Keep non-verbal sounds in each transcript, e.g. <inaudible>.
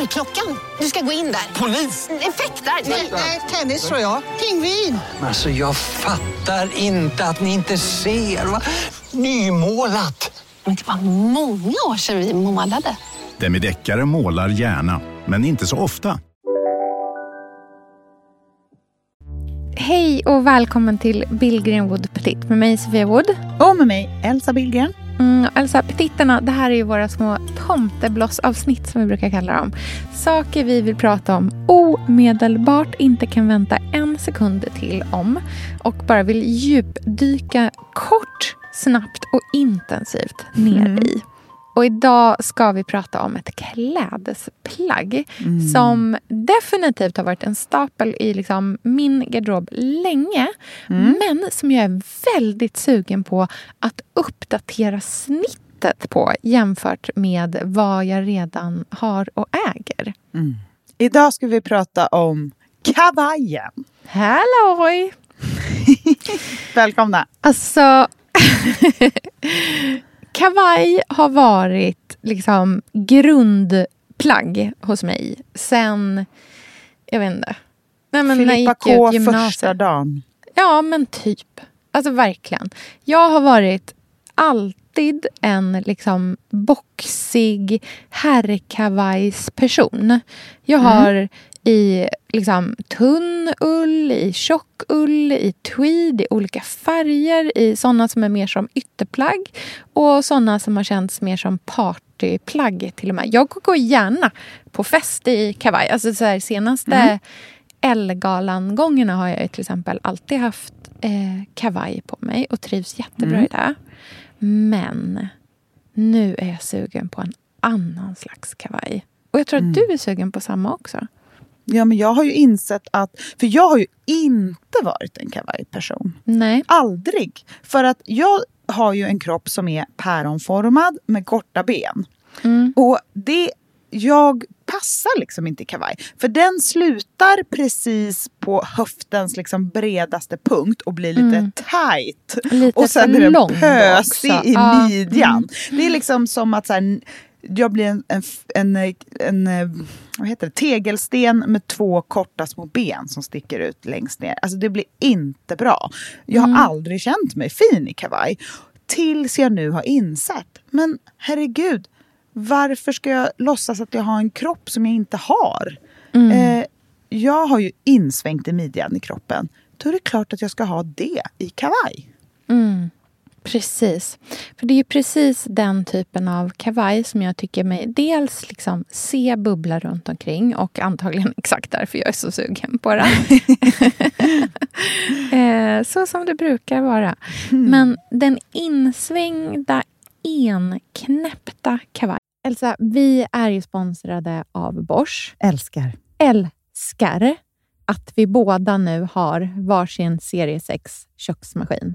Dörrklockan. Du ska gå in där. Polis? Effektar? Nej, tennis tror jag. Pingvin. Alltså jag fattar inte att ni inte ser. Va? Nymålat. Men det var många år sedan vi målade. Demideckare målar gärna, men inte så ofta. Hej och välkommen till Billgren Wood Petit med mig Sofia Wood. Och med mig Elsa Billgren. Mm, Elsa, petitterna, det här är ju våra små tomteblossavsnitt som vi brukar kalla dem. Saker vi vill prata om omedelbart, inte kan vänta en sekund till om och bara vill djupdyka kort, snabbt och intensivt ner Mm. i. Och idag ska vi prata om ett klädesplagg Mm. som definitivt har varit en stapel i liksom min garderob länge. Mm. Men som jag är väldigt sugen på att uppdatera snittet på jämfört med vad jag redan har och äger. Idag ska vi prata om kavajen. Halloj! <laughs> Välkomna. Alltså, <laughs> kavaj har varit liksom grundplagg hos mig sen, jag vet inte. Nej, men när jag Filippa gick K ut gymnasiet. första dagen. Ja, men typ. Alltså verkligen. Jag har varit alltid en liksom boxig herrkavajsperson. Jag Mm. I liksom tunn ull, i tjock ull, i tweed, i olika färger, i såna som är mer som ytterplagg och såna som har känts mer som partyplagg till och med. Jag går gärna på fest i kavaj. Alltså så här, senaste Mm. Ellegalan-gångerna har jag till exempel alltid haft eh, kavaj på mig och trivs jättebra Mm. i det. Men nu är jag sugen på en annan slags kavaj. Och jag tror Mm. att du är sugen på samma också. Ja, men jag har ju insett att... För jag har ju inte varit en kavajperson. Nej. Aldrig. För att jag har ju en kropp som är päronformad med korta ben. Mm. Och det, jag passar liksom inte i kavaj. För den slutar precis på höftens liksom bredaste punkt och blir lite Mm. tight. Lite och sen är den pösig också. i Ja, midjan. mm. Det är liksom som att så här, jag blir en, en, en, en, en vad heter det, tegelsten med två korta små ben som sticker ut längst ner. Alltså det blir inte bra. Jag har Mm. aldrig känt mig fin i kavaj. Tills jag nu har insett, men herregud, varför ska jag låtsas att jag har en kropp som jag inte har? Mm. Eh, jag har ju insvängt i midjan i kroppen. Då är det klart att jag ska ha det i kavaj. Mm. Precis. För det är ju precis den typen av kavaj som jag tycker mig dels liksom se bubbla runt omkring och antagligen <laughs> exakt därför jag är så sugen på den. <laughs> eh, så som det brukar vara. Men den insvängda, enknäppta kavaj. Elsa, vi är ju sponsrade av Bosch. Älskar. Älskar att vi båda nu har varsin serie 6 köksmaskin.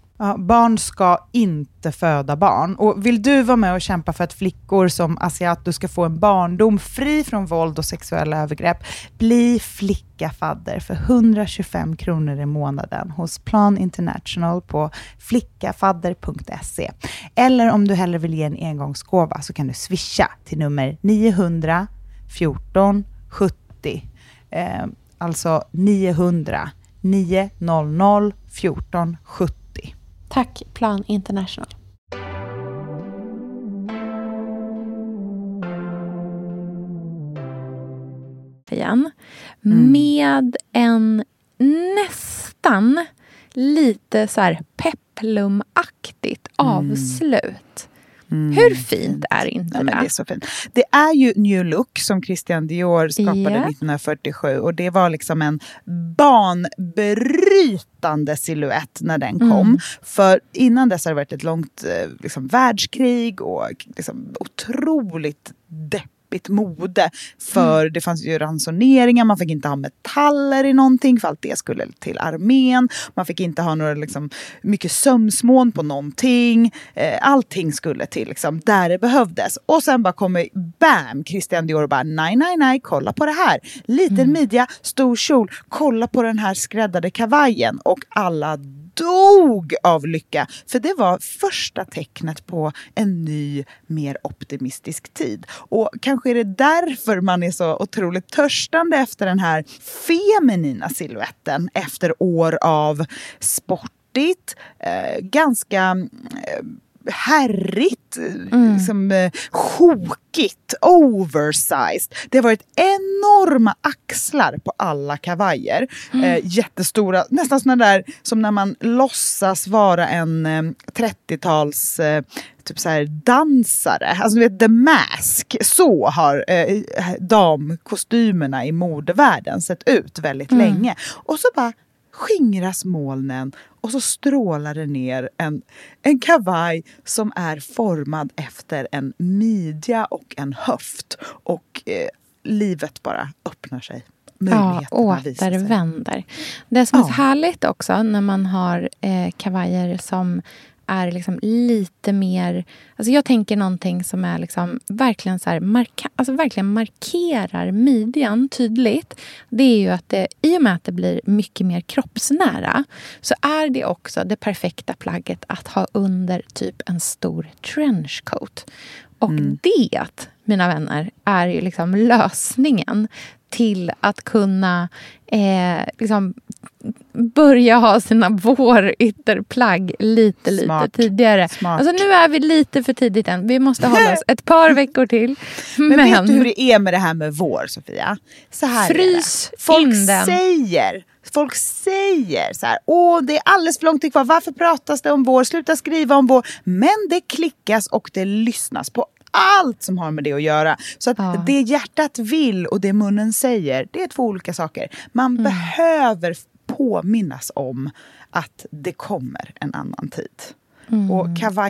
Ja, barn ska inte föda barn. Och Vill du vara med och kämpa för att flickor som Asiato ska få en barndom fri från våld och sexuella övergrepp, bli flickafadder för 125 kronor i månaden hos Plan International på flickafadder.se. Eller om du hellre vill ge en engångsgåva så kan du swisha till nummer 900 14 70. Eh, alltså 900 900 14 70. Tack Plan International. igen. Med en nästan lite så här peplumaktigt avslut. Hur fint är inte Nej, det det? är så fint. Det är ju New Look som Christian Dior skapade Ja. 1947 och det var liksom en banbrytande silhuett när den kom. Mm. För innan dess har det varit ett långt eh, liksom, världskrig och liksom, otroligt deppigt mode. För Mm. det fanns ju ransoneringar, man fick inte ha metaller i någonting för allt det skulle till armén. Man fick inte ha några liksom, mycket sömsmån på någonting. Eh, allting skulle till liksom, där det behövdes. Och sen bara kommer bam, Christian Dior och bara nej, nej, nej, kolla på det här. Liten midja, stor kjol, kolla på den här skräddade kavajen. Och alla dog av lycka. För det var första tecknet på en ny, mer optimistisk tid. Och kanske är det därför man är så otroligt törstande efter den här feminina siluetten efter år av sportigt, eh, ganska eh, herrigt, mm. liksom, eh, sjokigt, oversized. Det har varit enorma axlar på alla kavajer. Eh, jättestora, nästan såna där som när man låtsas vara en eh, 30-tals eh, typ så här dansare. Alltså du vet The Mask. Så har eh, damkostymerna i modevärlden sett ut väldigt länge. Och så bara skingras molnen och så strålar det ner en, en kavaj som är formad efter en midja och en höft. Och eh, livet bara öppnar sig. Ja, återvänder. Det som är så Ja. härligt också när man har eh, kavajer som är liksom lite mer... Alltså jag tänker någonting som är liksom verkligen, så här marka, alltså verkligen markerar midjan tydligt. Det är ju att det, i och med att det blir mycket mer kroppsnära så är det också det perfekta plagget att ha under typ en stor trenchcoat. Och det, mina vänner, är ju liksom lösningen till att kunna eh, liksom börja ha sina vårytterplagg lite, lite Smart. tidigare. Smart. Alltså nu är vi lite för tidigt än. Vi måste hålla oss ett par <laughs> veckor till. Men, Men, vet du hur det är med det här med vår, Sofia? Så här Frys är det. Folk in den. säger, folk säger så här, åh det är alldeles för lång tid kvar, varför pratas det om vår? Sluta skriva om vår. Men det klickas och det lyssnas på allt som har med det att göra. Så att Ja. det hjärtat vill och det munnen säger, det är två olika saker. Man Mm. behöver påminnas om att det kommer en annan tid. Mm. Och kavaj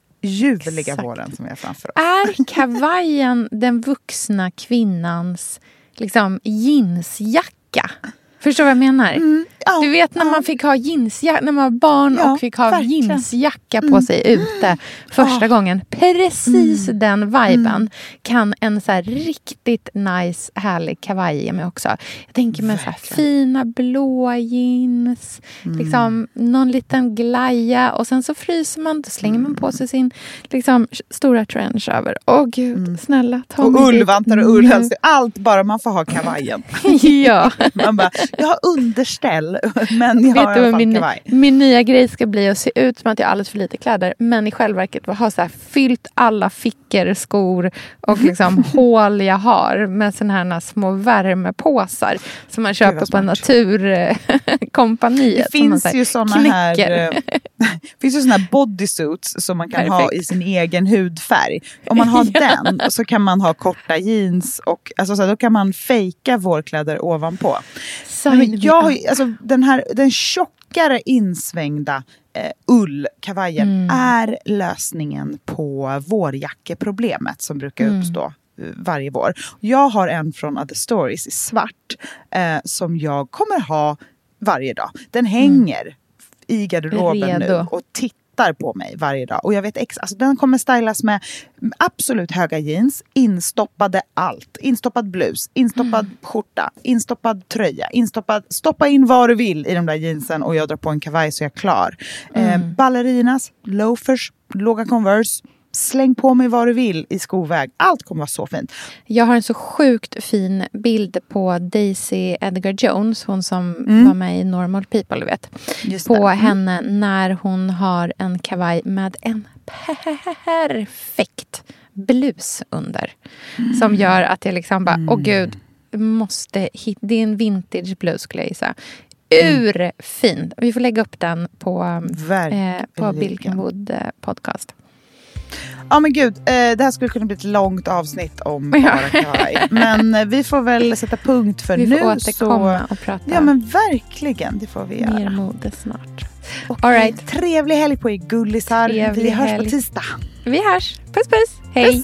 ljuvliga Exakt. våren som har framför oss. Är kavajen den vuxna kvinnans liksom, jeansjacka? Förstår du vad jag menar? Ja, du vet när man fick ha jeansjacka, när man var barn Ja, och fick ha verkligen. jeansjacka på sig ute första gången. Precis den viben kan en så riktigt nice, härlig kavaj ge mig också. Jag tänker mig så här fina blåa jeans, liksom, någon liten glaja och sen så fryser man, då slänger man på sig sin liksom, stora trench över. Åh gud, snälla ta Och ullvantar och nu. ullhalsduk. Allt bara man får ha kavajen. <laughs> ja. Man bara, jag har underställ <laughs> men jag har Vet i du min, kavaj. min nya grej ska bli att se ut som att jag har alldeles för lite kläder men i själva verket ha så här, fyllt alla fickor, skor och <laughs> liksom hål jag har med såna här små värmepåsar som man köper på. Naturkompaniet. <laughs> Det finns ju såna här, eh, finns ju såna här bodysuits som man kan ha Perfekt. i sin egen hudfärg. Om man har den så kan man ha korta jeans och alltså, så här, då kan man fejka vårkläder ovanpå. Men me jag, har alltså, den, här, den tjockare insvängda eh, ullkavajen Mm. är lösningen på vårjackeproblemet som brukar Mm. uppstå eh, varje vår. Jag har en från Other Stories i svart eh, som jag kommer ha varje dag. Den hänger i garderoben nu Redo. och tittar på mig varje dag. Och jag vet ex- alltså, den kommer stylas med absolut höga jeans, instoppade allt. Instoppad blus, instoppad skjorta, instoppad tröja, instoppad... Stoppa in vad du vill i de där jeansen och jag drar på en kavaj så jag är klar. Eh, ballerinas, loafers, låga Converse. Släng på mig vad du vill i skoväg. Allt kommer vara så fint. Jag har en så sjukt fin bild på Daisy Edgar Jones, hon som Mm. var med i Normal People, du vet. Just På. Mm. henne när hon har en kavaj med en perfekt blus under. Mm. Som gör att jag liksom bara, åh gud, måste hit. Det är en vintage blus skulle jag gissa. Mm. Urfin. Vi får lägga upp den på, eh, på. Bilkenwood eh, podcast. Ja men gud, eh, det här skulle kunna bli ett långt avsnitt om Ja. kavaj. Men eh, vi får väl sätta punkt för Vi nu. får återkomma så... och prata Ja men verkligen, det får vi mer göra. mode snart. Och All right. Trevlig helg på er gullisar. Trevlig vi hörs helg. på tisdag. Vi hörs. Puss puss. Hej. Den